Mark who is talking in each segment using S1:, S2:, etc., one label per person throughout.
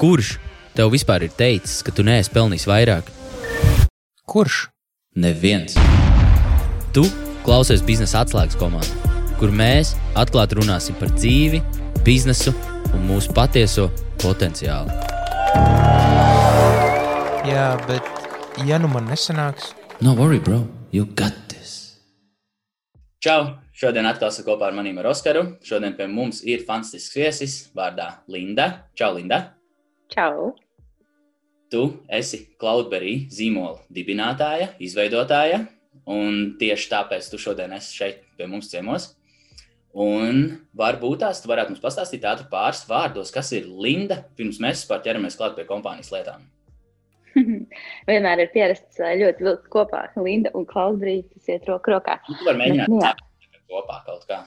S1: Kurš tev vispār ir teicis, ka tu neesi pelnījis vairāk?
S2: Kurš?
S1: Neviens. Tu klausies biznesa atslēgas komandā, kur mēs atklāti runāsim par dzīvi, biznesu un mūsu patieso potenciālu.
S2: Jā, bet ja nu man nesanāks,
S1: No worry, bro, you got this. Čau! Šodien atkal esmu kopā ar maniem ar Oskaru. Šodien pie mums ir fantastisks viesis vārdā Linda. Čau, Linda!
S3: Čau!
S1: Tu esi Cloudberry zīmola dibinātāja, izveidotāja, un tieši tāpēc tu šodien esi šeit pie mums ciemos. Un varbūt tās tu varētu mums pastāstīt ātri pāris vārdos, kas ir Linda, pirms mēs vispār ķeramies klāt pie kompānijas lietām.
S3: Vienmēr ir pierasts ļoti vilkt kopā Linda un Klaudrija. Tas iet roku rokā.
S1: Nu, tu vari mēģināt
S3: nu
S1: kopā kaut kā.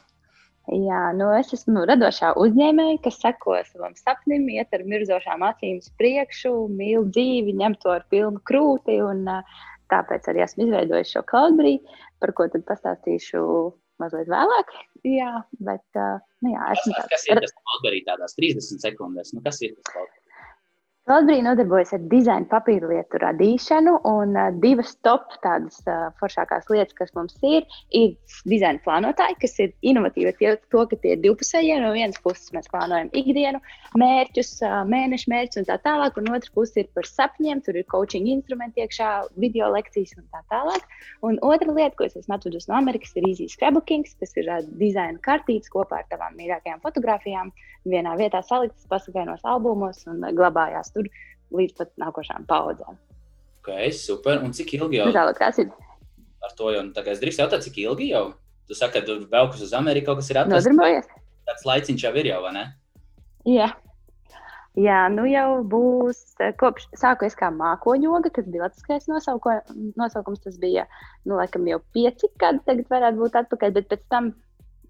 S3: Jā, nu es esmu radošā uzņēmēja, kas seko savam sapnim, iet ar mirzošām acīm uz priekšu, mīl dzīvi, ņem to ar pilnu krūti. Un, tāpēc arī esmu izveidojis šo Klaudriju, par ko tad pastāstīšu mazliet vēlāk. Jā, bet nu, jā,
S1: Kas,
S3: esmu
S1: kas ir tas Cloudberry tādās 30 sekundēs? Nu, kas ir tas Cloudberry?
S3: Latvija nodarbojas ar dizaina papīra lietu radīšanu, un uh, divas top tādas uh, foršākās lietas, kas mums ir, ir dizaina plānotāji, kas ir inovatīvi tie, to, ka tie ir divpusējie. No vienas puses mēs plānojam ikdienu, mērķus, uh, mēnešu mērķus un tā tālāk, un otrs puses ir par sapņiem, tur ir coaching instrumenti iekšā, video lekcijas un tā tālāk. Un otra lieta, ko es esmu atvedusi no Amerikas, ir Easy Scrabbookings, kas ir uh, dizaina kartītes kopā ar tavām mīļākajām fotografijām, vienā vietā saliktas pasakainos albumos un glabājās tur līdz pat nākošajām paudzēm.
S1: Ok, super. Un cik ilgi jau
S3: Tālāk, kas ir
S1: ar to jau? Tagad es drīkstu jautāt, cik ilgi jau? Tu saki, ka tur vēl kas uz Ameriku kaut kas ir atrasts.
S3: nodarbojies?
S1: Tāds laiciņš jau ir jau, vai ne?
S3: Jā. Jā, nu jau būs eh, kopš sāku es kā mākoņoga, kas bija latviskais nosaukums. Tas bija, nu, laikam jau pieci gadi, tagad varētu būt atpakaļ, bet pēc tam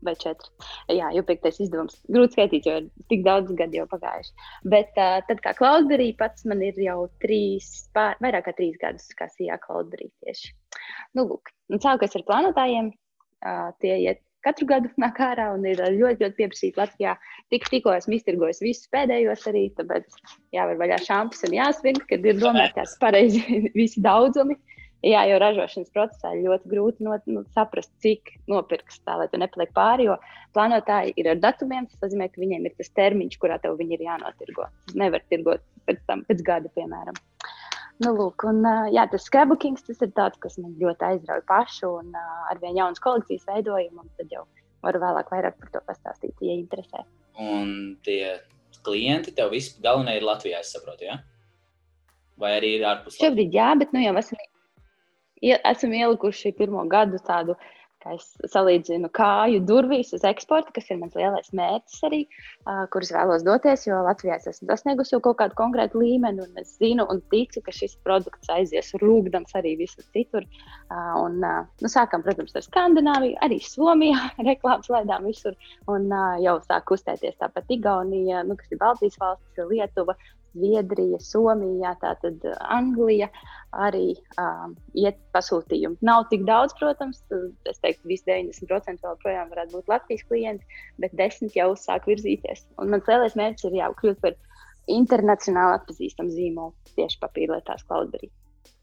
S3: vai četri. Jā, jau piektais izdevums. Grūti skaitīt, jo ir tik daudz gadu jau pagājuši. Bet uh, tad kā Klaudberī pats man ir jau trīs, pār, vairāk kā trīs gadus, kā sijā Klaudberī tieši. Nu, lūk, un sākos ar plānotājiem. Uh, tie iet katru gadu nāk ārā un ir ļoti, ļoti pieprasīti Latvijā. Tik, tikko esmu iztirgojis visus pēdējos arī, tāpēc jāvar vaļā šampus un jāsvin, kad ir domāts pareizi visi daudzumi. Jā, jo ražošanas procesā ir ļoti grūti no, nu, saprast, cik nopirks tā, lai tu nepaliek pāri. Jo plānotāji ir ar datumiem. Tas nozīmē, ka viņiem ir tas termiņš, kurā tev viņi ir jānotirgo. Nevar tirgot pēc, tam, pēc gada, piemēram. Nu, lūk, un, jā, tas tas ir tāds, kas man ļoti aizrauja pašu, un ar vien jaunas kolekcijas veidojumu. Tad jau varu vēlāk vairāk par to pastāstīt, ja interesē.
S1: Un tie klienti tev visi galvenie ir Latvijā, es saprotu, ja? Vai arī ir ārpus Latvijas?
S3: Šobrīd, jā, bet nu jau esam, ie- esam ielikuši pirmo gadu tādu, es salīdzinu, kāju durvīs uz eksportu, kas ir mans lielais mērķis arī, uh, kurus vēlos doties, jo Latvijā es esmu sasniegusi jau kaut kādu konkrētu līmeni, un es zinu un ticu, ka šis produkts aizies rūkdams arī visur citur. Uh, un, uh, nu, sākam, protams, ar Skandināviju, arī Somijā reklāmas laidām visur, un uh, jau sāk kustēties tāpat Igaunija, nu, kas ir Baltijas valstis, Lietuva, Zviedrija, Somija, tātad Anglija arī um, iet pasūtījumi. Nav tik daudz, protams, es teiktu, visi 90% vēl projām varētu būt Latvijas klienti, bet 10 jau sāk virzīties. Un mans lielais mērķis ir jau kļūt par internacionāli atpazīstamu zīmolu tieši papīrlietās Cloudberry.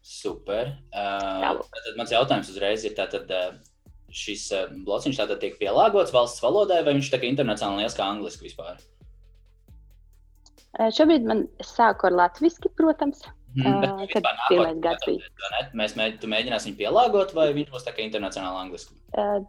S1: Super. Uh, tad mans jautājums uzreiz ir, tātad, uh, šis blociņš tātad tiek pielāgots valsts valodai, vai viņš tā kā internacionāli liels kā angliski vispār?
S3: Uh, Šobrīd man sāku ar latviešu, protams.
S1: Vispār
S3: kad
S1: nākotnē
S3: pirmais gads bija.
S1: Mēs mēģ, tu mēģināsi viņu pielāgot, vai viņš būs tā kā internacionāli angliski?
S3: Uh,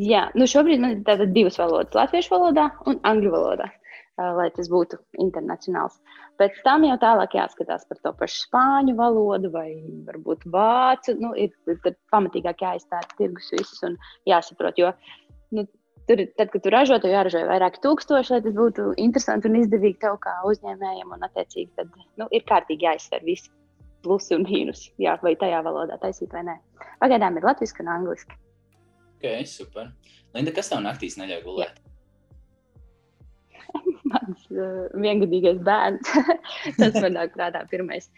S3: jā, nu šobrīd man ir tātad divas valodas - latviešu valodā un angļu valodā, uh, lai tas būtu internacionāls. Pēc tam jau tālāk jāskatās par to pašu spāņu valodu vai varbūt vācu. Nu, ir ir pamatīgāk jāizpēta tirgus viss un jāsaprot, jo nu, tur, tad, kad tu ražo, tev jāražo vairāki tūkstoši, lai tas būtu interesanti un izdevīgi tev kā uzņēmējam. Un, attiecīgi, tad nu, ir kārtīgi jāizsver visi plusi un mīnusi, jā, vai tajā valodā taisīt vai nē. Pagaidām ir latviešu un angliski.
S1: Ok, super. Linda, kas tev naktīs neļauj gulēt?
S3: mans uh, viengadīgais bērns. Tas man nāk prātā pirmais.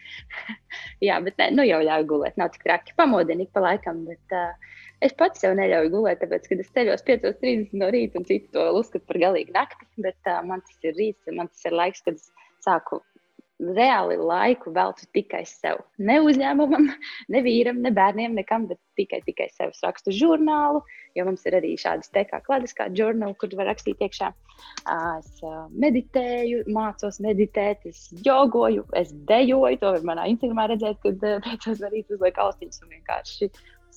S3: Jā, bet ne, nu jau ļauj gulēt. Nav tik traki. Pamodini pa laikam. Bet, uh, es pats sev neļauju gulēt, tāpēc, kad es ceļos 5.30 no rīta un citi to uzskata par galīgu nakti. Bet uh, man tas ir rīts, man tas ir laiks, kad es sāku reāli laiku veltu tikai sev. Ne uzņēmumam, ne vīram, ne bērniem, nekam, bet tikai, tikai sev. Es rakstu žurnālu, jo mums ir arī šādas te kā klasiskā žurnāla, kur var rakstīt iekšā. Es meditēju, mācos meditēt, es jogoju, es dejoju. To var manā Instagramā redzēt, kad pēc tam arī uzliek austiņas un vienkārši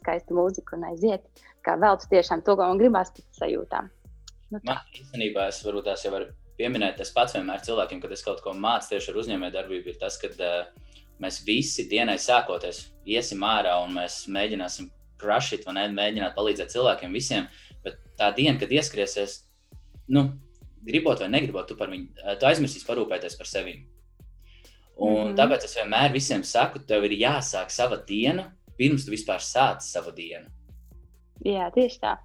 S3: skaistu mūziku un aiziet. Kā veltu tiešām to, ko man gribās pēc sajūtām.
S1: Nu, tā. man īstenībā es varbūt tās jau varu pieminēt, tas pats vienmēr cilvēkiem, kad es kaut ko mācu tieši ar uzņēmējdarbību, ir tas, ka uh, mēs visi dienai sākoties iesim ārā un mēs mēģināsim crushit, vai ne, mēģināt palīdzēt cilvēkiem visiem, bet tā diena, kad ieskriesies, nu, gribot vai negribot, tu, viņu, tu aizmirsīsi parūpēties par sevi. Un mm -hmm. tāpēc es vienmēr visiem saku, tev ir jāsāk sava diena, pirms tu vispār sāc savu dienu.
S3: Jā, tieši tā.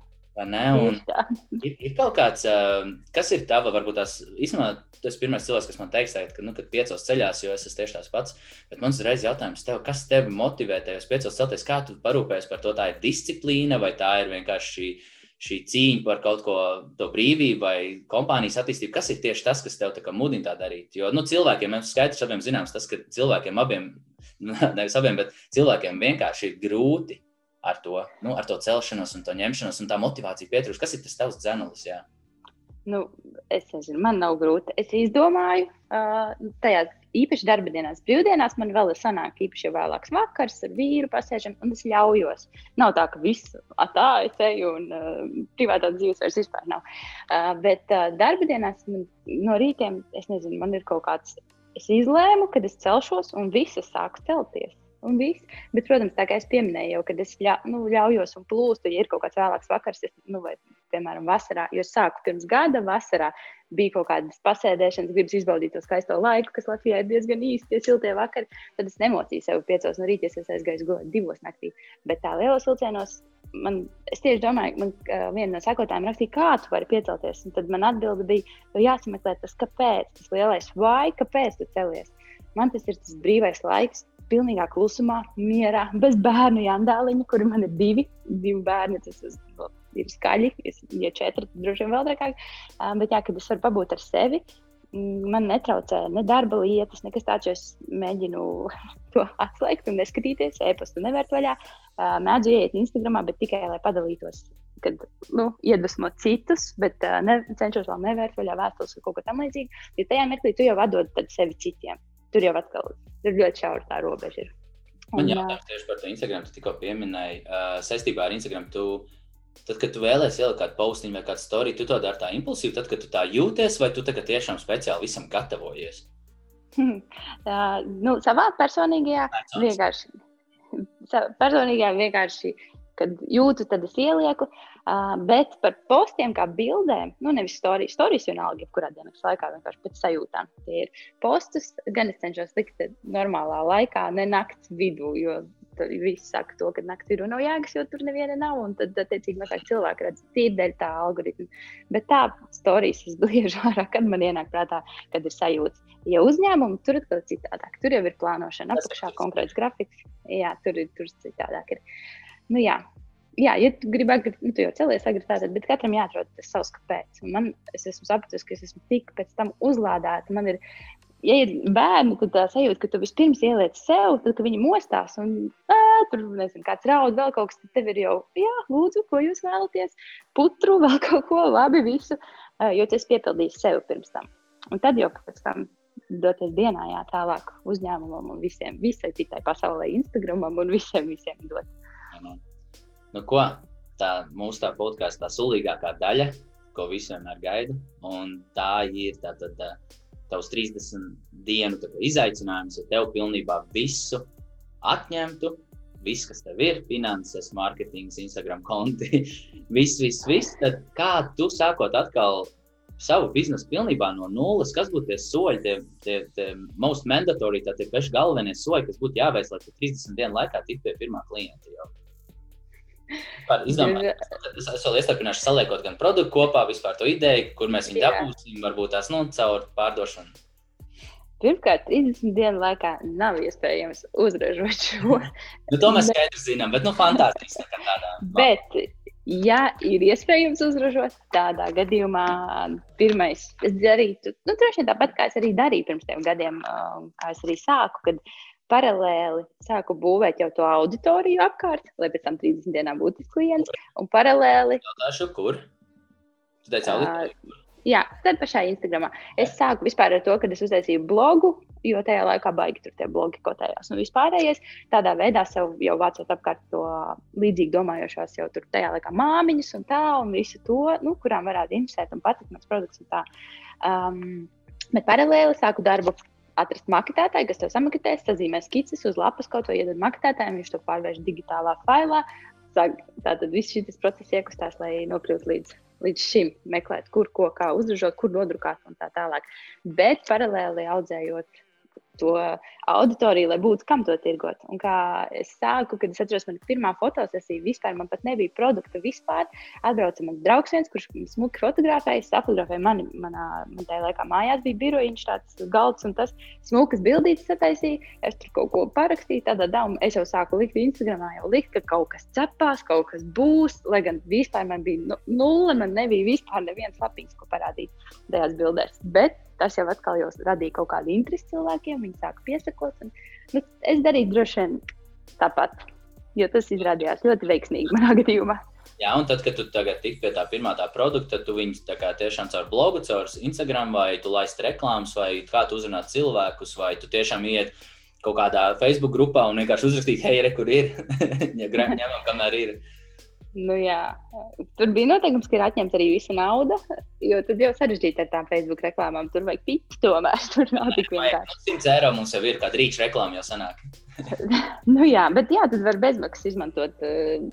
S1: Ir, ir kaut kāds, kas ir tava, varbūt tās, īstenībā, tas ir pirmais cilvēks, kas man teiks, ka, nu, kad piecos ceļās, jo es esmu tieši tāds pats. Bet man uzreiz jautājums tev, kas tevi motivē tajos piecos celties, kā tu parūpējies par to, tā ir disciplīna vai tā ir vienkārši šī, šī cīņa par kaut ko to brīvību vai kompānijas attīstību. Kas ir tieši tas, kas tev tā mudina tā darīt? Jo, nu, cilvēkiem, mums skaidrs abiem zināms, tas, ka cilvēkiem abiem, nevis abiem, bet cilvēkiem vienkārši ir grūti ar to, nu, ar to celšanos un to ņemšanos un tā motivācija pietrūkst. Kas ir tas tavs dzenelis? Jā?
S3: Nu, es nezinu, man nav grūti. Es izdomāju, uh, tajā īpaši darba dienās, brīvdienās man vēl ir sanāk, īpaši jau vēlāks vakars ar vīru pasēžam, un es ļaujos. Nav tā, ka viss tā es eju un uh, privātā dzīves vairs vispār nav. Uh, bet uh, darba dienās man, no rītiem, es nezinu, man ir kaut kāds, es izlēmu, kad es celšos un visas sāku celties un viss. Bet, protams, tā kā es pieminēju, jau, kad es ļa, nu, ļaujos un plūstu, ja ir kaut kāds vēlāks vakars, es, nu, vai, piemēram, vasarā, jo es sāku pirms gada, vasarā bija kaut kādas pasēdēšanas, gribas izbaudīt to skaisto laiku, kas Latvijā ir diezgan īsti, tie siltie vakari. Tad es nemocīju sev piecos no rīta, es aizgāju gulēt divos naktī. Bet tā lielos vilcienos. Man, es tieši domāju, man uh, viena no sekotājiem rakstīja, kā tu vari piecelties. Un tad man atbilde bija, ka jāsameklē tas, kāpēc, tas lielais vai, kāpēc tu celies. Man tas ir tas brīvais laiks, pilnīgā klusumā, mierā, bez bērnu jandāliņa, kuri man ir divi, divi bērni. Tas ir skaļi, ja četri, tad droši vien vēl trakāk. Bet jā, kad es varu pabūt ar sevi, man netraucē ne darba lietas, nekas tāds, jo es mēģinu to atslēgt un neskatīties, e-pastu nevērt vaļā. Mēdzu ieiet Instagramā, bet tikai lai padalītos kad nu, iedvesmo citus, bet uh, ne, cenšos vēl nevērt vaļā vēstules vai kaut ko tamlīdzīgu. Jo tajā mirklī tu jau atdod sevi citiem. Tur jau atkal ir ļoti šaura tā robeža. Ir.
S1: Man jāsaka tieši par to Instagram, tu tikko pieminēji, uh, saistībā ar Instagram. Tu, tad, kad tu vēlēsies ielikt kādu postiņu vai kādu storiju, tu to dari tā impulsīvi, tad, kad tu tā jūties, vai tu tiešām speciāli visam gatavojies?
S3: Hmm. Uh, nu, savā personīgajā Nē, vienkārši. Personīgajā vienkārši, kad jūtu, tad es ielieku. Uh, bet par postiem, kā bildēm, nu, nevis stāstījis, stāstījis vienalga, jebkurā dienas laikā, vienkārši pēc sajūtām. Tie ir postus, gan es cenšos likt normālā laikā, ne naktas vidū, jo visi saka to, ka naktī ir nav jēgas, jo tur neviena nav. Un tad, attiecīgi, mazāk cilvēki redz tīri dēļ tā algoritma. Bet tā stāstījis bliežu ārā, kad man ienāk prātā, kad ir sajūta. Ja uzņēmumi tur ir citādāk, tur jau ir plānošana, apakšā konkrēts grafiks. Jā, tur ir tur citādāk. Ir. Nu, jā, jā, ja tu gribi agri, nu, tu jau celies agri tātad, bet katram jāatrod tas savs kāpēc. Un man, es esmu sapratusi, ka es esmu tik pēc tam uzlādēta. Man ir, ja ir bērni, tad tā sajūta, ka tu vispirms ieliec sev, tad, kad viņi mostās un ā, tur, nezinu, kāds raud, vēl kaut kas, tad tev ir jau, jā, lūdzu, ko jūs vēlaties, putru, vēl kaut ko, labi, visu, jo tu esi piepildījis sevi pirms tam. Un tad jau pēc tam doties dienā, jā, tālāk uzņēmumam un visiem, visai citai pasaulē, Instagramam un visiem, visiem dot.
S1: Nu, ko? Tā mūsu tā podkāstu tā sulīgākā daļa, ko visi vienmēr gaida. Un tā ir tā, tā, tā, tavs 30 dienu izaicinājums, ja tev pilnībā visu atņemtu. Viss, kas tev ir, finanses, mārketings, Instagram konti, viss, viss, viss. Tad kā tu sākot atkal savu biznesu pilnībā no nulles, kas būtu tie soļi, tie, tie, tie most mandatory, tie paši galvenie soļi, kas būtu jāveic, lai tu 30 dienu laikā tiktu pie pirmā klienta. Jau. Izdomāt, es, es vēl iestarpināšu, saliekot gan produktu kopā, vispār to ideju, kur mēs viņu dabūsim, varbūt tās nu, caur pārdošanu.
S3: Pirmkārt, 30 dienu laikā nav iespējams uzražot šo.
S1: nu, to mēs skaidri zinām, bet nu, fantāstiski.
S3: bet Ja ir iespējams uzražot, tādā gadījumā pirmais, es darītu, nu, droši vien tāpat kā es arī darīju pirms tiem gadiem, kā es arī sāku, kad paralēli sāku būvēt jau to auditoriju apkārt, lai pēc tam 30 dienām būtu klients. Un paralēli.
S1: Jautāšu, kur? Tu teici, auditoriju?
S3: Jā, tad pašā Instagramā. Es sāku vispār ar to, ka es uztaisīju blogu, jo tajā laikā baigi tur tie blogi kotējās. Un vispārējais tādā veidā sev jau vācot apkārt to līdzīgi domājošās jau tur tajā laikā māmiņas un tā, un visu to, nu, kurām varētu interesēt un patikt mans produkts un tā. Um, bet paralēli sāku darbu atrast maketētāju, kas to samaketēs, sazīmē skices uz lapas, kaut ko iedod maketētājiem, viņš to pārvērš digitālā failā. Tātad viss šis process iekustās, lai nokļūtu līdz līdz šim meklēt, kur ko kā uzražot, kur nodrukāt un tā tālāk. Bet paralēli audzējot to auditoriju, lai būtu kam to tirgot. Un kā es sāku, kad es atceros, man pirmā fotosesija vispār, man pat nebija produkta vispār. Atbrauca mans draugs, viens, kurš smuki fotografēja, fotografēja mani, manā, man tajā laikā mājās bija birojiņš, tāds galds un tas smukas bildītas sataisīja. Es tur kaut ko parakstīju, tādā dāmā es jau sāku likt Instagramā, jau likt, ka kaut kas cepās, kaut kas būs, lai gan vispār man bija nu, nulle, man nebija vispār neviens lapiņš, ko parādīt tajās bildēs. Bet tas jau atkal jau radīja kaut kādu interesi cilvēkiem, viņi sāka piesakot. Un, nu, es darīju droši vien tāpat, jo tas izrādījās ļoti veiksmīgi manā gadījumā.
S1: Jā, un tad, kad tu tagad tik pie tā pirmā tā produkta, tad tu viņus tiešām caur blogu, caur Instagram, vai tu laisti reklāmas, vai kā tu uzrunā cilvēkus, vai tu tiešām iet kaut kādā Facebook grupā un vienkārši uzrakstīt, hei, re, kur ir, ja grāmatā, kamēr ir.
S3: Nu, jā. Tur bija noteikums, ka ir atņemta arī visa nauda. Jo tad jau sarežģīti ar tām Facebook reklāmām. Tur vajag piķi tomēr. Tur nav tik vienkārši.
S1: 100 eiro mums jau ir, kāda rīča reklāma jau sanāk.
S3: nu, jā, bet jā, tad var bezmaksas izmantot uh,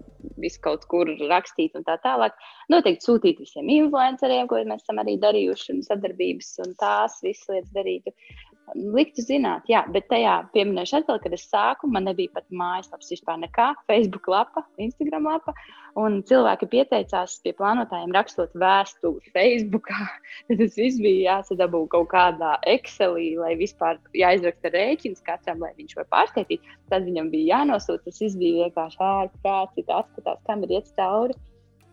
S3: visu kaut kur rakstīt un tā tālāk. Noteikti sūtīt visiem influenceriem, ko mēs esam arī darījuši, un sadarbības un tās visas lietas darītu. Liktu zināt, jā, bet tajā pieminēšu atkal, kad es sāku, man nebija pat mājaslapas vispār nekā, Facebook lapa, Instagram lapa, un cilvēki pieteicās pie plānotājiem rakstot vēstuli Facebookā. Tad tas viss bija jāsadabū kaut kādā Excelī, lai vispār jāizraksta rēķins katram, lai viņš var pārskaitīt. Tad viņam bija jānosūta, tas viss bija vienkārši ārprāts, atskatās, kam ir iet cauri.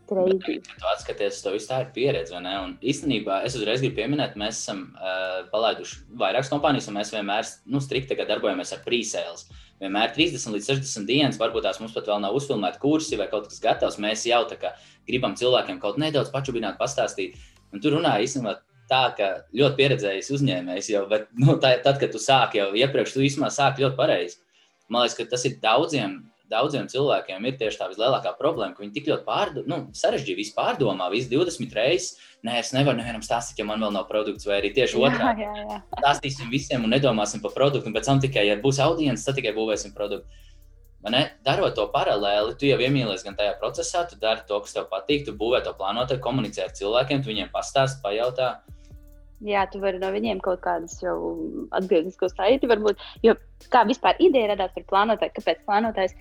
S1: Kreidī. Tu atskaties, to viss tā ir pieredze. Un īstenībā es uzreiz gribu pieminēt, mēs esam uh, palaiduši vairākas kompānijas, un mēs vienmēr nu, strikti darbojamies ar pre-sales. Vienmēr 30 līdz 60 dienas, varbūt tās mums pat vēl nav uzfilmēti kursi vai kaut kas gatavs. Mēs jau tā kā gribam cilvēkiem kaut nedaudz pačubināt, pastāstīt. Un tur runāja īstenībā tā, ka ļoti pieredzējis uzņēmējs jau, bet nu, tā, tad, kad tu sāki jau iepriekš, tu īstenībā sāki ļoti pareizi. Man liekas, ka tas ir daudziem daudziem cilvēkiem ir tieši tā vislielākā problēma, ka viņi tik ļoti pārdo, nu, sarežģīja, visu pārdomā, visu 20 reizes. Nē, es nevaru nevienam stāstīt, ja man vēl nav produkts, vai arī tieši otrādi. Stāstīsim visiem un nedomāsim par produktu, un pēc tam tikai, ja būs audience, tad tikai būvēsim produktu. Darot to paralēli, tu jau iemīlies gan tajā procesā, tu dari to, kas tev patīk, tu būvē to plānotu, komunicē ar cilvēkiem, tu viņiem pastāst, pajautā.
S3: Jā, tu vari no viņiem kaut kādas jau atgrieznisko saiti, varbūt. Jo kā vispār ideja radās par plānotāju, kāpēc plānotājs?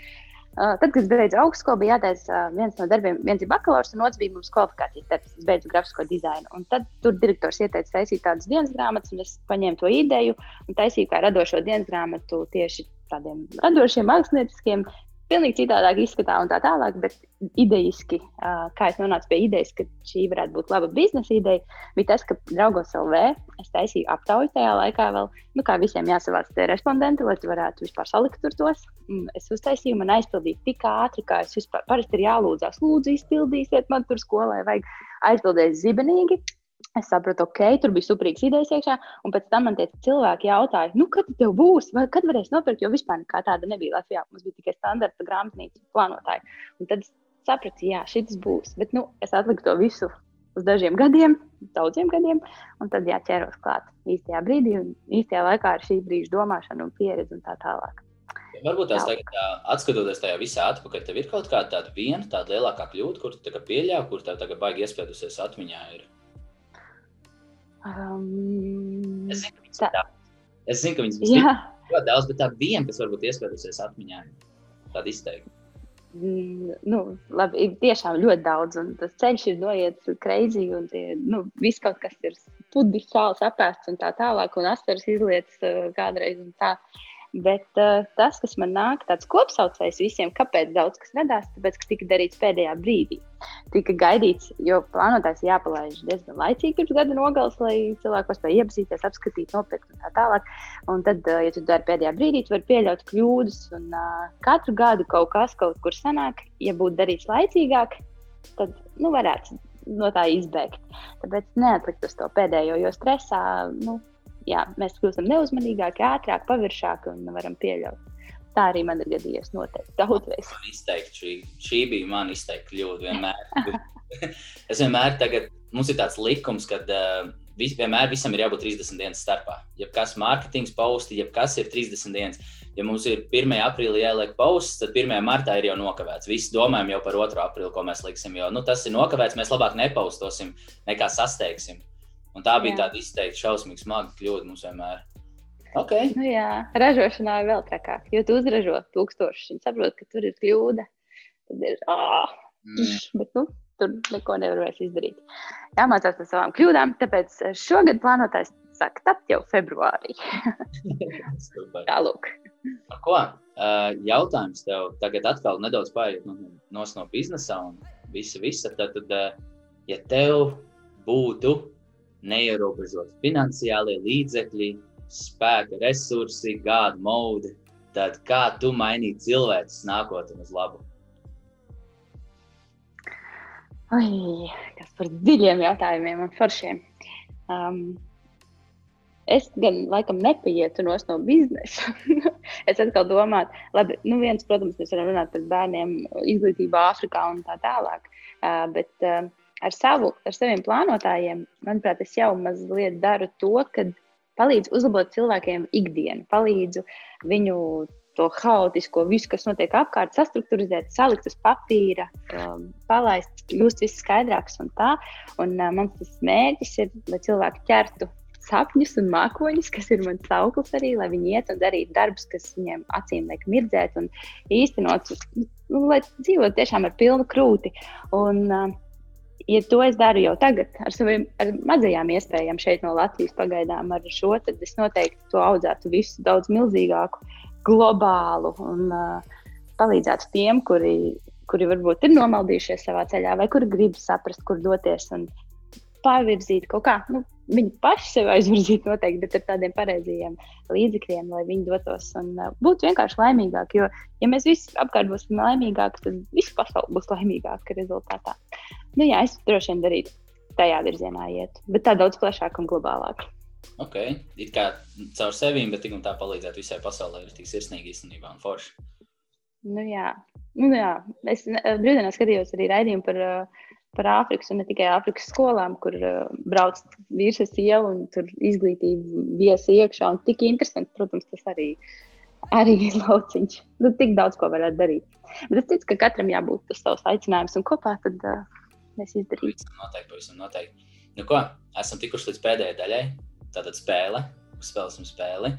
S3: Uh, tad, kad es beidzu augstskolu, bija jātaisa uh, viens no darbiem, viens ir bakalaurs, un otrs bija mums kvalifikācijas darbs. Es beidzu grafisko dizainu. Un tad tur direktors ieteica taisīt tādas dienas grāmatas, un es paņēmu to ideju un taisīju kā radošo dienas grāmatu tieši tādiem radošiem, mākslinieciskiem pilnīgi citādāk izskatā un tā tālāk. Bet idejiski, kā es nonācu pie idejas, ka šī varētu būt laba biznesa ideja, bija tas, ka draugos LV es taisīju aptauju tajā laikā vēl, nu, kā visiem jāsavāc tie respondenti, lai tu varētu vispār salikt tur tos. Es uztaisīju, man aizpildīja tik ātri, kā es vispār parasti ir jālūdzās, lūdzu, izpildīsiet man tur skolai, vajag aizpildīt zibenīgi. Es sapratu, ok, tur bija superīgs idejas iekšā, un pēc tam man tie cilvēki jautāja, nu, kad tev būs, vai kad varēs nopirkt, jo vispār nekā tāda nebija Latvijā. Mums bija tikai standarta grāmatnīca plānotāji. Un tad es sapratu, jā, šis būs. Bet nu, es atliku to visu uz dažiem gadiem, daudziem gadiem, un tad jāķeros klāt īstajā brīdī un īstajā laikā ar šī brīža domāšanu un pieredzi un tā tālāk.
S1: Varbūt tās tagad, tā, atskatoties tajā visā atpakaļ, tev ir kaut kāda tāda viena, tāda lielākā kļūda, kur tu pieļāvi, kur tev tagad baigi iespēdusies atmiņā. Ir.
S3: Um,
S1: es zinu, ka tā. Es zinu, ka viņas bija ļoti daudz, bet tā viena, kas varbūt iespējusies atmiņā, tāda izteikta.
S3: Mm, nu, labi, ir tiešām ļoti daudz, un tas ceļš ir noiets greizi, un tie, nu, viss kaut kas ir pudis, sāls apēsts un tā tālāk, un asaras izlietas uh, kādreiz un tā. Bet uh, tas, kas man nāk, tāds kopsaucējs visiem, kāpēc daudz kas radās, tāpēc, ka tika darīts pēdējā brīdī. Tika gaidīts, jo plānotājs jāpalaiž diezgan laicīgi pirms gada nogales, lai cilvēki paspēja iepazīties, apskatīt, nopirkt un tā tālāk. Un tad, uh, ja tu dari pēdējā brīdī, tu vari pieļaut kļūdas. Un uh, katru gadu kaut kas kaut kur sanāk, ja būtu darīts laicīgāk, tad nu, varētu no tā izbēgt. Tāpēc neatlikt uz to pēdējo, jo stresā. Nu, jā, mēs kļūstam neuzmanīgāki, ātrāk, paviršāki un varam pieļaut. Tā arī man ir gadījies noteikti daudzreiz.
S1: Izteikti, šī, šī bija man izteikti kļūda vienmēr. es vienmēr tagad, mums ir tāds likums, ka uh, vis, vienmēr visam ir jābūt 30 dienas starpā. Ja kas mārketings pausti, ja kas ir 30 dienas. Ja mums ir 1. aprīlī jāliek pausts, tad 1. martā ir jau nokavēts. Visi domājam jau par 2. aprīli, ko mēs liksim. Jo nu, tas ir nokavēts, mēs labāk nepaustosim, nekā sasteigsim. Un tā bija jā. tāda izteikti šausmīga, smaga kļūda mums vienmēr. Okay.
S3: Nu, jā, ražošanā ir vēl trakāk. Jo tu uzražo tūkstošus, viņi saprot, ka tur ir kļūda. Tad ir, oh, mm. bet, nu, tur neko nevar vairs izdarīt. Jāmācās par savām kļūdām, tāpēc šogad plānotājs sāk tapt jau februārī. Tālūk.
S1: Ko? Uh, jautājums tev tagad atkal nedaudz pāriet no biznesa un visa, visa. Tad, tad, ja tev būtu neierobežot finansiālie līdzekļi, spēka resursi, gāda mode, tad kā tu mainītu cilvēkus nākotnē uz labu?
S3: Ai, kas par dziļiem jautājumiem un foršiem. Um, es gan laikam nepaietu no biznesa. es atkal domāju, labi, nu viens, protams, mēs varam runāt par bērniem, izglītību Āfrikā un tā tālāk. Uh, bet, uh, ar, savu, ar saviem plānotājiem, manuprāt, es jau mazliet daru to, ka palīdzu uzlabot cilvēkiem ikdienu, palīdzu viņu to haotisko, visu, kas notiek apkārt, sastruktūrizēt, salikt uz papīra, um, palaist, kļūst viss skaidrāks un tā. Un uh, mans tas mērķis ir, lai cilvēki ķertu sapņus un mākoņus, kas ir mans sauklis arī, lai viņi iet un darītu darbus, kas viņiem acīm liek mirdzēt un īstenot, nu, lai dzīvotu tiešām ar pilnu krūti. Un, uh, ja to es daru jau tagad, ar saviem ar mazajām iespējām šeit no Latvijas pagaidām, ar šo, tad es noteikti to audzētu visu daudz milzīgāku, globālu un uh, palīdzētu tiem, kuri, kuri varbūt ir nomaldījušies savā ceļā, vai kuri grib saprast, kur doties un pārvirzīt kaut kā. Nu, Viņi paši sev aizvirzīt noteikti, bet ar tādiem pareizajiem līdzekļiem, lai viņi dotos un uh, būtu vienkārši laimīgāki. Jo, ja mēs visi apkārt būsim laimīgāki, tad visa pasaule būs laimīgāka rezultātā. Nu, jā, es droši vien darītu tajā virzienā iet, bet tā daudz plašāk un globālāk.
S1: Ok, it kā caur sevi, bet tik un tā palīdzēt visai pasaulē, ir tik sirsnīgi īstenībā un forši.
S3: Nu, jā. Nu, jā. Es brīdinā skatījos arī raidījumu par uh, par Āfrikas un ne tikai Āfrikas skolām, kur uh, brauc vīrs ar sievu un tur izglītība viesi iekšā. Un tik interesanti, protams, tas arī, arī ir lauciņš. Nu, tik daudz ko varētu darīt. Bet es ticu, ka katram jābūt tas savs aicinājums un kopā tad uh, mēs izdarīsim.
S1: Noteikti, pavisam noteikti. Nu ko, esam tikuši līdz pēdējai daļai. Tātad spēle, spēlēsim spēli.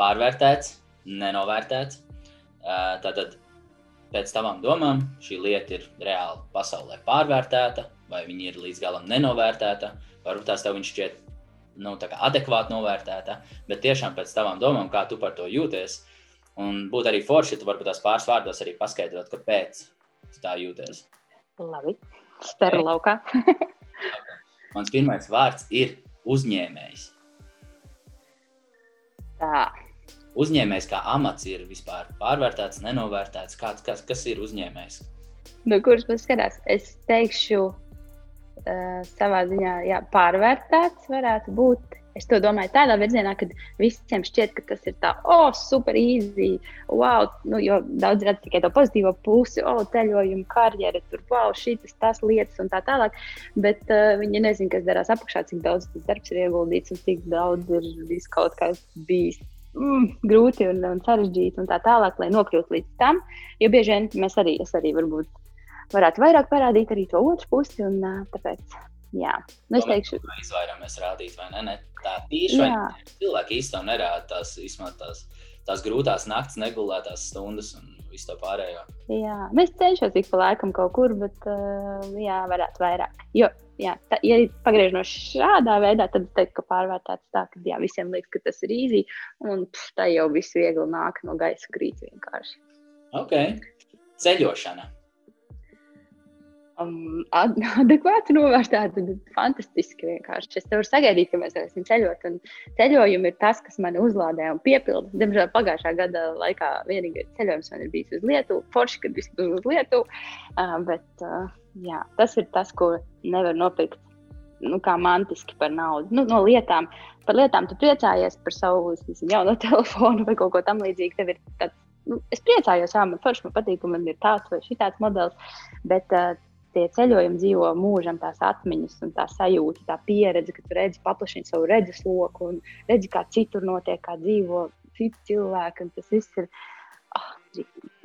S1: Pārvērtēts, nenovērtēts. Uh, tātad pēc tavām domām šī lieta ir reāli pasaulē pārvērtēta, vai viņa ir līdz galam nenovērtēta, varbūt tās tev šķiet nu, adekvāti novērtēta, bet tiešām pēc tavām domām, kā tu par to jūties. Un būtu arī forši, ja tu varbūt tās pāris vārdos arī paskaidrot, kāpēc tā jūties.
S3: Labi, spēru laukā.
S1: Mans pirmais vārds ir uzņēmējs.
S3: Tā
S1: uzņēmējs kā amats ir vispār pārvērtēts, nenovērtēts? Kāds, kas, kas ir uzņēmējs?
S3: No nu, kuras puses skatās? Es teikšu, uh, savā ziņā jā, pārvērtēts varētu būt. Es to domāju tādā virzienā, ka visiem šķiet, ka tas ir tā, oh, super easy, wow, nu, jo daudz redz tikai to pozitīvo pusi, oh, ceļojuma karjera, tur, wow, šīs tās lietas un tā tālāk. Bet uh, viņi nezina, kas darās apakšā, cik daudz tas darbs ir ieguldīts un cik daudz ir viss kaut kas bijis mm, grūti un, un sarežģīti un tā tālāk, lai nokļūtu līdz tam. Jo bieži vien mēs arī, arī varbūt varētu vairāk parādīt arī to otru pusi. Un, tāpēc, jā, nu, es teikšu,
S1: ka izvairāmies rādīt, vai ne? ne? Tā tieši cilvēki īstenībā nerāda tās, tās, tās grūtās naktas, negulētās stundas un visu to pārējo.
S3: Jā, mēs cenšamies ik pa laikam kaut kur, bet jā, varētu vairāk. Jo jā, tā, ja pagriež no šādā veidā, tad es teiktu, ka pārvērtēts tā, ka jā, visiem liekas, ka tas ir īsi, un pff, tā jau viss viegli nāk no gaisa krīt vienkārši.
S1: Ok. Ceļošana.
S3: Um, ad, adekvāti novērtēta, bet fantastiski vienkārši. Es tev varu sagaidīt, ka mēs varēsim ceļot, un ceļojumi ir tas, kas mani uzlādē un piepilda. Diemžēl pagājušā gada laikā vienīgais ceļojums man ir bijis uz Lietuvu, forši, kad viss bija uz Lietuvu, uh, bet uh, jā, tas ir tas, ko nevar nopirkt nu, kā mantiski par naudu. Nu, no lietām, par lietām tu priecājies par savu nezinu, jauno telefonu vai kaut ko tamlīdzīgu. Tev ir tāds, nu, es priecājos, jā, man forši man patīk, ka man ir tāds vai šitāds modelis, bet uh, tie ceļojumi dzīvo mūžam, tās atmiņas un tā sajūta, tā pieredze, ka tu redzi paplašini savu redzesloku un redzi, kā citur notiek, kā dzīvo citi cilvēki. un Tas viss ir. Oh,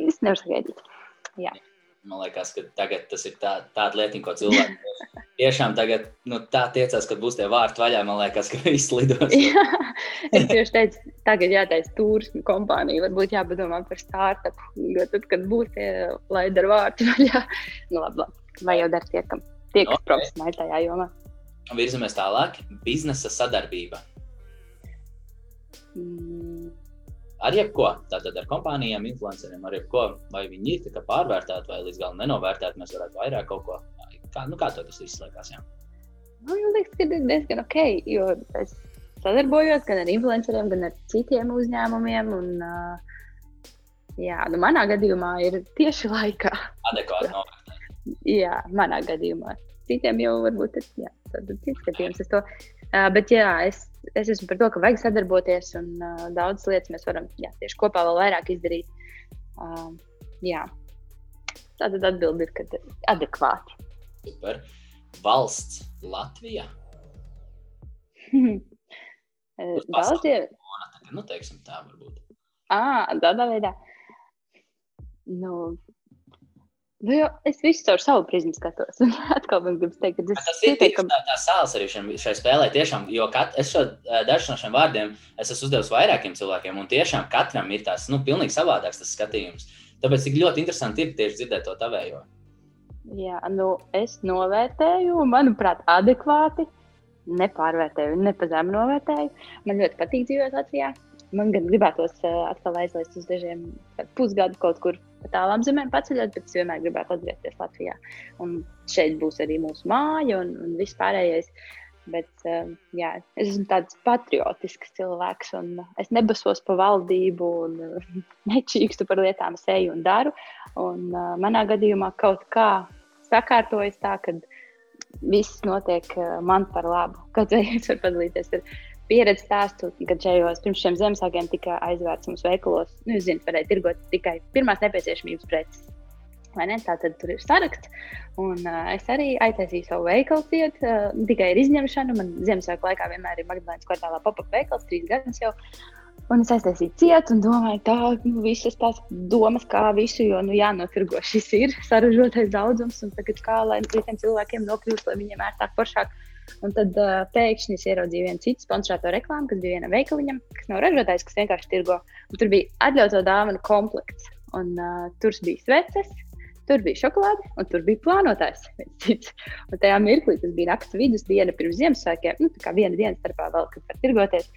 S3: es nevaru sagaidīt. Jā.
S1: Man liekas, ka tagad tas ir tā, tāda lieta, ko cilvēki tiešām tagad nu, tā tiecās, ka būs tie vārti vaļā. Man liekas, ka viss lidos.
S3: Jā, es tieši teicu, tagad jātaisa turismu kompānija. Varbūt jāpadomā par startup. Jo tad, kad būs tie laidi ar vārtu vaļā, nu labi, labi. vai jau dar tie, kam tie, kas
S1: Ok.
S3: profesionāli tajā jomā.
S1: Virzamies tālāk. Biznesa sadarbība.
S3: Mm.
S1: Ar jebko, tātad ar kompānijām, influenceriem, ar jebko, vai viņi ir pārvērtēti vai līdz galam nenovērtēti, mēs varētu vairāk kaut ko. Kā, nu, kā tas liekas? Jā?
S3: Nu, man liekas, ka ir diezgan ok, jo es sadarbojos gan ar influenceriem, gan ar citiem uzņēmumiem. Un, uh, jā, nu, manā gadījumā ir tieši laikā.
S1: Adekvāti novērtēt.
S3: Jā, manā gadījumā. Citiem jau varbūt ir jā, tāds cits skatījums. uz to. Uh, bet jā, es, es esmu par to, ka vajag sadarboties un uh, daudzas lietas mēs varam jā, tieši kopā vēl vairāk izdarīt. Uh, jā. Tātad atbildi ir, ka adekvāti.
S1: Super. Valsts Latvija. Tā, nu, teiksim tā, varbūt.
S3: Ah, tādā veidā. Nu, nu jau, es visu caur savu prizmu skatos. Atkal man gribas teikt, ka tas
S1: ir
S3: pietiekami.
S1: tā, tā sāls arī šiem, šai spēlē. Tiešām, jo kat, es šo eh, dažus no šiem vārdiem es esmu uzdevis vairākiem cilvēkiem, un tiešām katram ir tās nu, pilnīgi savādāks tas skatījums. Tāpēc tik ļoti interesanti ir tieši dzirdēt to tavējo.
S3: Jā, nu, es novērtēju, manuprāt, adekvāti. Nepārvērtēju, ne pa zemu novērtēju. Man ļoti patīk dzīvot Latvijā. Man gan gribētos uh, atkal aizlaist uz dažiem pusgadu kaut kur pa tālām zemēm paceļot, bet es vienmēr gribētu atgriezties Latvijā. Un šeit būs arī mūsu māja un, un viss pārējais. Bet uh, jā, es esmu tāds patriotisks cilvēks, un es nebasos pa valdību, un uh, nečīkstu par lietām, es eju un daru. Un, uh, manā gadījumā kaut kā sakārtojas tā, ka viss notiek man par labu. Kaut arī es varu padalīties ar pieredzi stāstu, kad šajos pirms šiem Ziemassvētkiem tika aizvērts mums veikalos. Nu, jūs zināt, varēja tirgot tikai pirmās nepieciešamības preces. Tā tad tur ir saraksts. Un, uh, es arī aiztaisīju savu veikalu cietu, uh, tikai ar izņemšanu. Man Ziemassvētku laikā vienmēr ir Magdalēnas kvartālā pop-up veikals, trīs gadus jau. Un es aiztaisīju cietu un domāju, tā nu, visas tās domas, kā visu, jo, nu, jānofirgo šis ir saražotais daudzums, un tagad kā lai citiem cilvēkiem nokļūst, lai viņiem ērtāk, foršāk. Un tad uh, pēkšņi es ieraudzīju vienu citu sponsorēto reklāmu, kas bija vienam veikaliņam, kas nav ražotājs, kas vienkārši tirgo. Un tur bija atļauts dāvanu komplekts. Un, uh, tur bija sveces, tur bija šokolāde, un tur bija plānotājs. Un tajā mirklī tas bija naktas vidus diena pirms Ziemassvētkiem. Nu, tā kā viena diena starpā vēl, kad var tirgoties.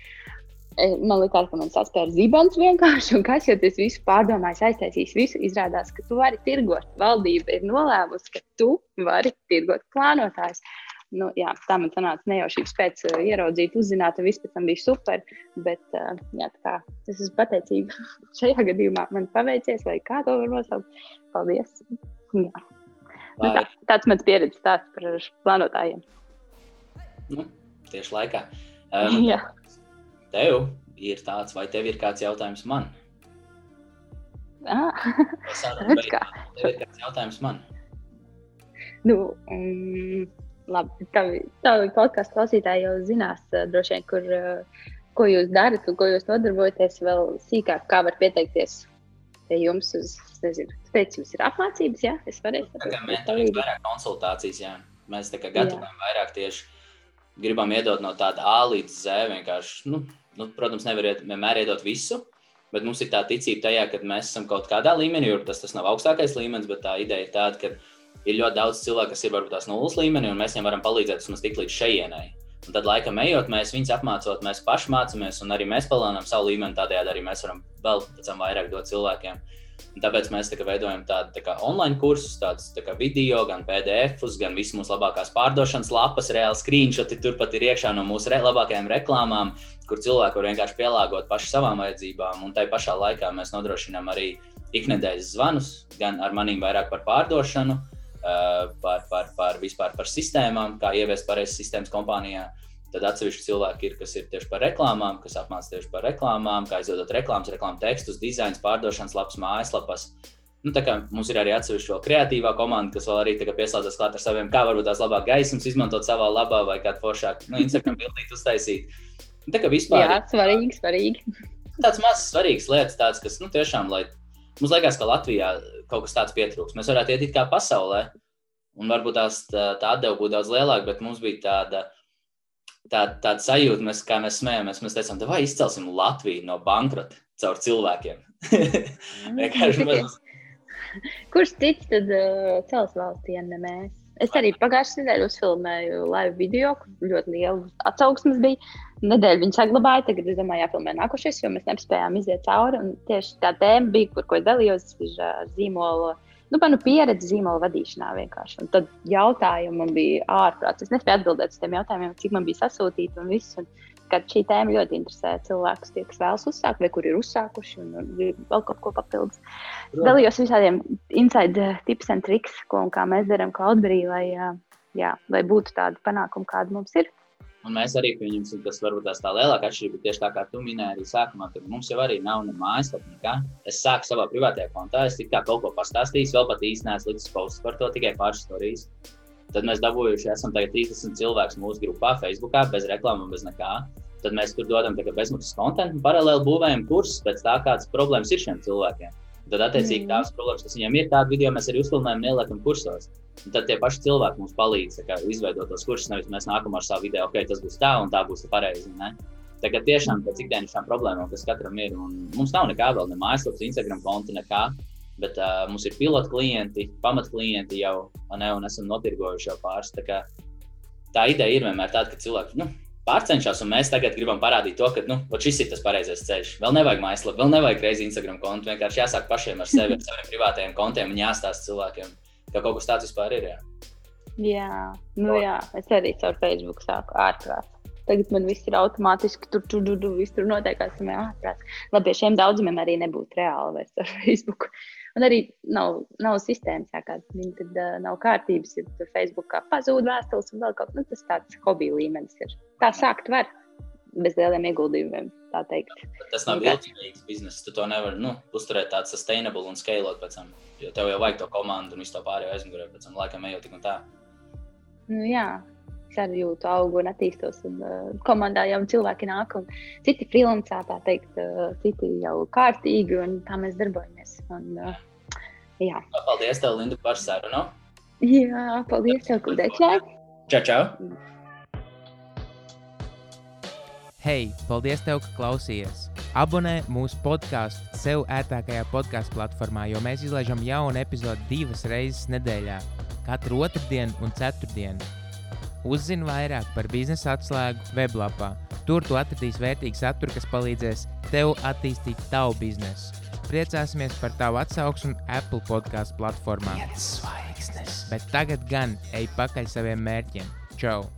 S3: E, Man liekas, ka man saspēra zibens vienkārši, un kas jau tas visu pārdomājis, aiztaisījis visu, izrādās, ka tu vari tirgot. Valdība ir nolēmusi, ka tu vari tirgot plānotājs. Nu, jā, tā man sanāca nejaušības pēc uh, ieraudzīt, uzzināt, un viss pēc tam bija super. Bet, uh, jā, kā es esmu pateicīga. Šajā gadījumā man paveicies, vai kā to var nosaukt. Paldies! Jā. Nu, tā, tāds mans pieredzes stāsts par plānotājiem.
S1: nu, tieši laikā. Um,
S3: Jā.
S1: tev ir tāds, vai tev ir kāds jautājums man?
S3: Ah, Redz kā.
S1: Tev ir kāds jautājums man?
S3: nu, um, labi, tavi, tavi podkāstu klausītāji jau zinās, uh, droši vien, kur, uh, ko jūs darat un ko jūs nodarbojaties vēl sīkāk, kā var pieteikties pie jums uz, nezinu, pēc jums ir apmācības, jā, es varēšu
S1: Tā kā
S3: saprast,
S1: mentorings,
S3: palīdzi.
S1: vairāk konsultācijas, jā. Mēs tā kā gatavojam vairāk tieši gribam iedot no tāda A līdz Z. Vienkārši, nu, nu, protams, nevar iet- vienmēr iedot visu, bet mums ir tā ticība tajā, ka mēs esam kaut kādā līmenī, jo tas, tas nav augstākais līmenis, bet tā ideja ir tāda, ka ir ļoti daudz cilvēku, kas ir varbūt tās nulles līmenī, un mēs viņiem varam palīdzēt vismaz tik līdz šejienai. Un tad, laikam, ejot, mēs viņus apmācot, mēs paši mācāmies, un arī mēs palielinām savu līmeni. Tādējādi arī mēs varam vēl vairāk dot cilvēkiem. Un tāpēc mēs tā veidojam tādu tā online kursus, tādus tā video, gan PDF, gan visas mūsu labākās pārdošanas lapas, reāli screenshoti. Turpat ir iekšā no mūsu re labākajām reklāmām, kur cilvēki var vienkārši pielāgot paši savām vajadzībām. Un tai pašā laikā mēs nodrošinām arī iknedēļas zvanus, gan ar maniem vairāk par pārdošanu, par, par, par vispār par sistēmām, kā ieviest pareizes sistēmas kompānijā. Tad atsevišķi cilvēki ir, kas ir tieši par reklāmām, kas apmācās tieši par reklāmām, kā izveidot reklāmas, reklāmas tekstus, dizains, pārdošanas lapas, mājaslapas. Nu, mums ir arī atsevišķi vēl kreatīvā komanda, kas vēl arī pieslēdzas klāt ar saviem, kā varbūt tās labāk gaismas izmantot savā labā vai kādu foršāku nu, Instagram bildīt uztaisīt. Nu, tā kā vispār.
S3: Jā, svarīgi, svarīgi.
S1: Tāds mazs svarīgs lietas, tāds, kas nu, tiešām, lai mums liekas, ka Latvijā kaut kas tāds pietrūks. Mēs varētu iet kā pasaulē, un varbūt tās tā, tā atdeva būtu daudz lielāka, bet mums bija tāda tā, tāda sajūta, mēs, kā mēs smējamies, mēs teicām, vai izcelsim Latviju no bankrota caur cilvēkiem.
S3: mēs... Kurš cits tad uh, cels valstī, ja ne mēs? Es arī pagājušajā nedēļā uzfilmēju live video, kur ļoti liela atsauksmes bija. Nedēļu viņa saglabāja, tagad es domāju, jāfilmē nākošais, jo mēs nespējām iziet cauri. Un tieši tā tēma bija, par ko es dalījos, uh, zīmola nu, manu pieredzi zīmola vadīšanā vienkārši. Un tad jautājumi man bija ārprāts. Es nespēju atbildēt uz tiem jautājumiem, cik man bija sasūtīti un viss. Un, kad šī tēma ļoti interesē cilvēkus, tie, kas vēlas uzsākt, vai kur ir uzsākuši, un, un vēl kaut ko papildus. Es dalījos visādiem inside tips and tricks, ko un kā mēs darām Cloudberry, lai, jā, lai būtu tāda panākuma, kāda mums ir.
S1: Un mēs arī pieņemsim, tas varbūt tās tā lielākā atšķirība, tieši tā kā tu minēji arī sākumā, kad mums jau arī nav ne mājaslapa, nekā. Es sāku savā privātajā kontā, es tikai kaut ko pastāstīju, vēl pat īsti neesmu posts par to, tikai pāris stāstījis. Tad mēs dabūjuši, esam tagad 30 cilvēku mūsu grupā, Facebookā, bez reklāmas, bez nekā. Tad mēs tur dodam bezmaksas kontekstu un paralēli būvējam kursus pēc tā, kādas problēmas ir šiem cilvēkiem. Tad, attiecīgi, mm. tās problēmas, kas viņiem ir, tādu video mēs arī uzfilmējam, neliekam kursos. Un tad tie paši cilvēki mums palīdz kā, izveidot tos kursus. Nevis mēs nākam ar savu video, ok, tas būs tā un tā būs pareizi. Tagad tiešām pēc ikdienišķām problēmām, kas katram ir, un mums nav nekā vēl, ne mājaslapas, Instagram konta, nekā. Bet uh, mums ir pilotu klienti, pamatklienti jau, ne, un esam notirgojuši jau pāris. Tā, kā, tā ideja ir vienmēr tāda, ka cilvēki, nu, pārcenšas, un mēs tagad gribam parādīt to, ka nu, šis ir tas pareizais ceļš. Vēl nevajag mājaslapu, vēl nevajag reizi Instagram kontu. Vienkārši jāsāk pašiem ar sevi, ar saviem privātajiem kontiem un jāstāsta cilvēkiem, ka kaut kas tāds vispār ir. Jā,
S3: jā, nu, jā. es arī caur Facebook sāku ārprāt. Tagad man viss ir automātiski, tur tur tur, tur, tur notiekās. Labi, šiem daudziem arī nebūtu reāli vairs ar Facebook. Un arī nav, nav sistēmas, kā viņi tad uh, nav kārtības. Ja tur Facebookā pazūd vēstules un vēl kaut kas nu, tāds - tāds hobiju līmenis. Ir. Tā sākt var bez lieliem ieguldījumiem.
S1: Tas nav ilgspējīgs bizness. Tu to nevari nu, uzturēt tādu sustainable un scalot pēc tam. Jo tev jau vajag to komandu un visu to pārējo aizmugurē. Pēc tam laikam ejot tik un tā.
S3: Nu, jā, arī jūtu augu un attīstos. Un, uh, komandā jau cilvēki nāk, un citi freelancā, tā teikt, uh, citi jau kārtīgi, un tā mēs darbojamies. Un, uh, jā.
S1: Paldies, tev, Linda, par sarunu.
S3: Jā, paldies, tev, uzaicināji.
S1: Čau, čau!
S2: Hei, paldies, tev, ka klausījies! Abonē mūsu podkāstu sev ērtākajā podkāstu platformā, jo mēs izlaižam jaunu epizodi divas reizes nedēļā, katru otrdienu un ceturtdienu. Uzzini vairāk par biznesa atslēgu weblapā. Tur tu atradīsi vērtīgu saturu, kas palīdzēs tev attīstīt tavu biznesu. Priecāsimies par tavu atsauksmi Apple podkāstu platformā. Bet tagad gan ej pakaļ saviem mērķiem. Čau!